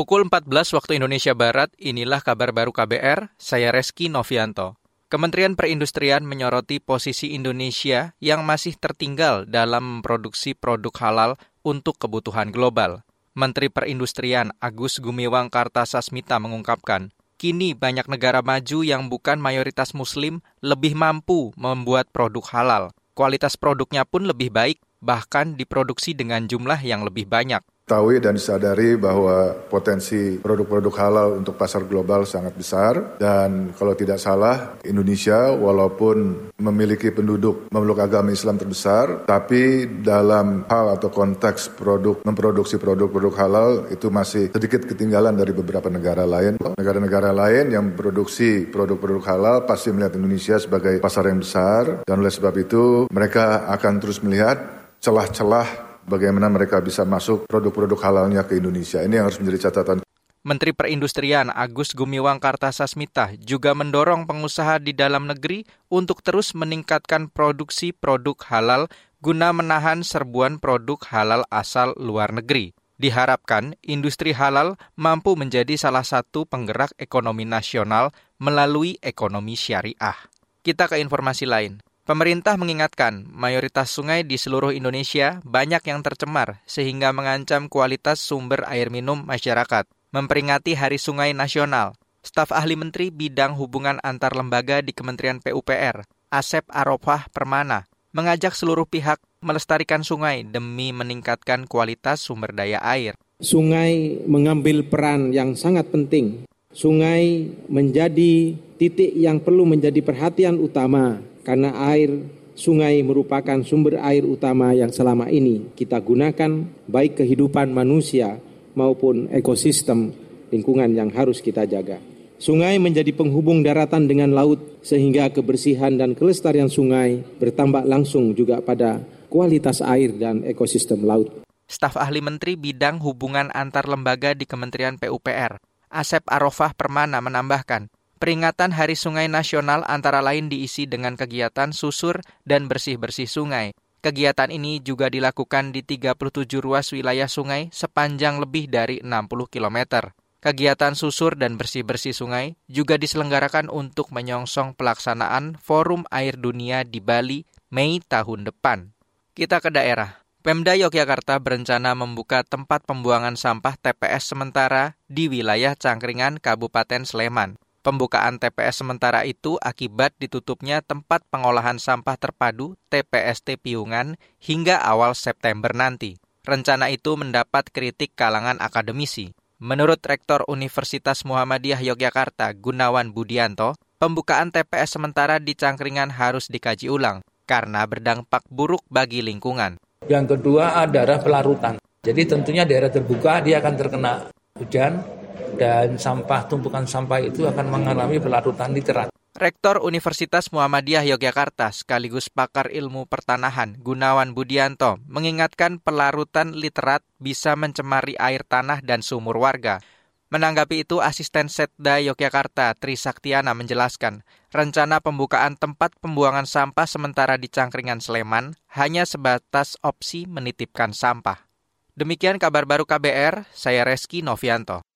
Pukul 14 waktu Indonesia Barat, inilah kabar baru KBR, saya Reski Novianto. Kementerian Perindustrian menyoroti posisi Indonesia yang masih tertinggal dalam memproduksi produk halal untuk kebutuhan global. Menteri Perindustrian Agus Gumiwang Kartasasmita mengungkapkan, kini banyak negara maju yang bukan mayoritas muslim lebih mampu membuat produk halal. Kualitas produknya pun lebih baik, bahkan diproduksi dengan jumlah yang lebih banyak ketahui dan disadari bahwa potensi produk-produk halal untuk pasar global sangat besar dan kalau tidak salah Indonesia walaupun memiliki penduduk memeluk agama Islam terbesar tapi dalam hal atau konteks produk memproduksi produk-produk halal itu masih sedikit ketinggalan dari beberapa negara lain. Negara-negara lain yang memproduksi produk-produk halal pasti melihat Indonesia sebagai pasar yang besar dan oleh sebab itu mereka akan terus melihat celah-celah bagaimana mereka bisa masuk produk-produk halalnya ke Indonesia. Ini yang harus menjadi catatan. Menteri Perindustrian Agus Gumiwang Kartasasmita juga mendorong pengusaha di dalam negeri untuk terus meningkatkan produksi produk halal guna menahan serbuan produk halal asal luar negeri. Diharapkan industri halal mampu menjadi salah satu penggerak ekonomi nasional melalui ekonomi syariah. Kita ke informasi lain. Pemerintah mengingatkan mayoritas sungai di seluruh Indonesia banyak yang tercemar sehingga mengancam kualitas sumber air minum masyarakat. Memperingati Hari Sungai Nasional, staf ahli menteri bidang hubungan antar lembaga di Kementerian PUPR, Asep Arofah Permana, mengajak seluruh pihak melestarikan sungai demi meningkatkan kualitas sumber daya air. Sungai mengambil peran yang sangat penting. Sungai menjadi titik yang perlu menjadi perhatian utama karena air sungai merupakan sumber air utama yang selama ini kita gunakan baik kehidupan manusia maupun ekosistem lingkungan yang harus kita jaga. Sungai menjadi penghubung daratan dengan laut sehingga kebersihan dan kelestarian sungai bertambah langsung juga pada kualitas air dan ekosistem laut. Staf ahli Menteri Bidang Hubungan Antar Lembaga di Kementerian PUPR, Asep Arofah Permana menambahkan, Peringatan Hari Sungai Nasional antara lain diisi dengan kegiatan susur dan bersih-bersih sungai. Kegiatan ini juga dilakukan di 37 ruas wilayah sungai sepanjang lebih dari 60 km. Kegiatan susur dan bersih-bersih sungai juga diselenggarakan untuk menyongsong pelaksanaan Forum Air Dunia di Bali Mei tahun depan. Kita ke daerah. Pemda Yogyakarta berencana membuka tempat pembuangan sampah TPS sementara di wilayah Cangkringan, Kabupaten Sleman. Pembukaan TPS sementara itu akibat ditutupnya tempat pengolahan sampah terpadu TPST Piungan hingga awal September nanti. Rencana itu mendapat kritik kalangan akademisi. Menurut Rektor Universitas Muhammadiyah Yogyakarta Gunawan Budianto, pembukaan TPS sementara di Cangkringan harus dikaji ulang karena berdampak buruk bagi lingkungan. Yang kedua adalah pelarutan. Jadi tentunya daerah terbuka dia akan terkena hujan, dan sampah tumpukan sampah itu akan mengalami pelarutan nitrat. Rektor Universitas Muhammadiyah Yogyakarta sekaligus pakar ilmu pertanahan Gunawan Budianto mengingatkan pelarutan literat bisa mencemari air tanah dan sumur warga. Menanggapi itu, Asisten Setda Yogyakarta Tri Saktiana menjelaskan, rencana pembukaan tempat pembuangan sampah sementara di Cangkringan Sleman hanya sebatas opsi menitipkan sampah. Demikian kabar baru KBR, saya Reski Novianto.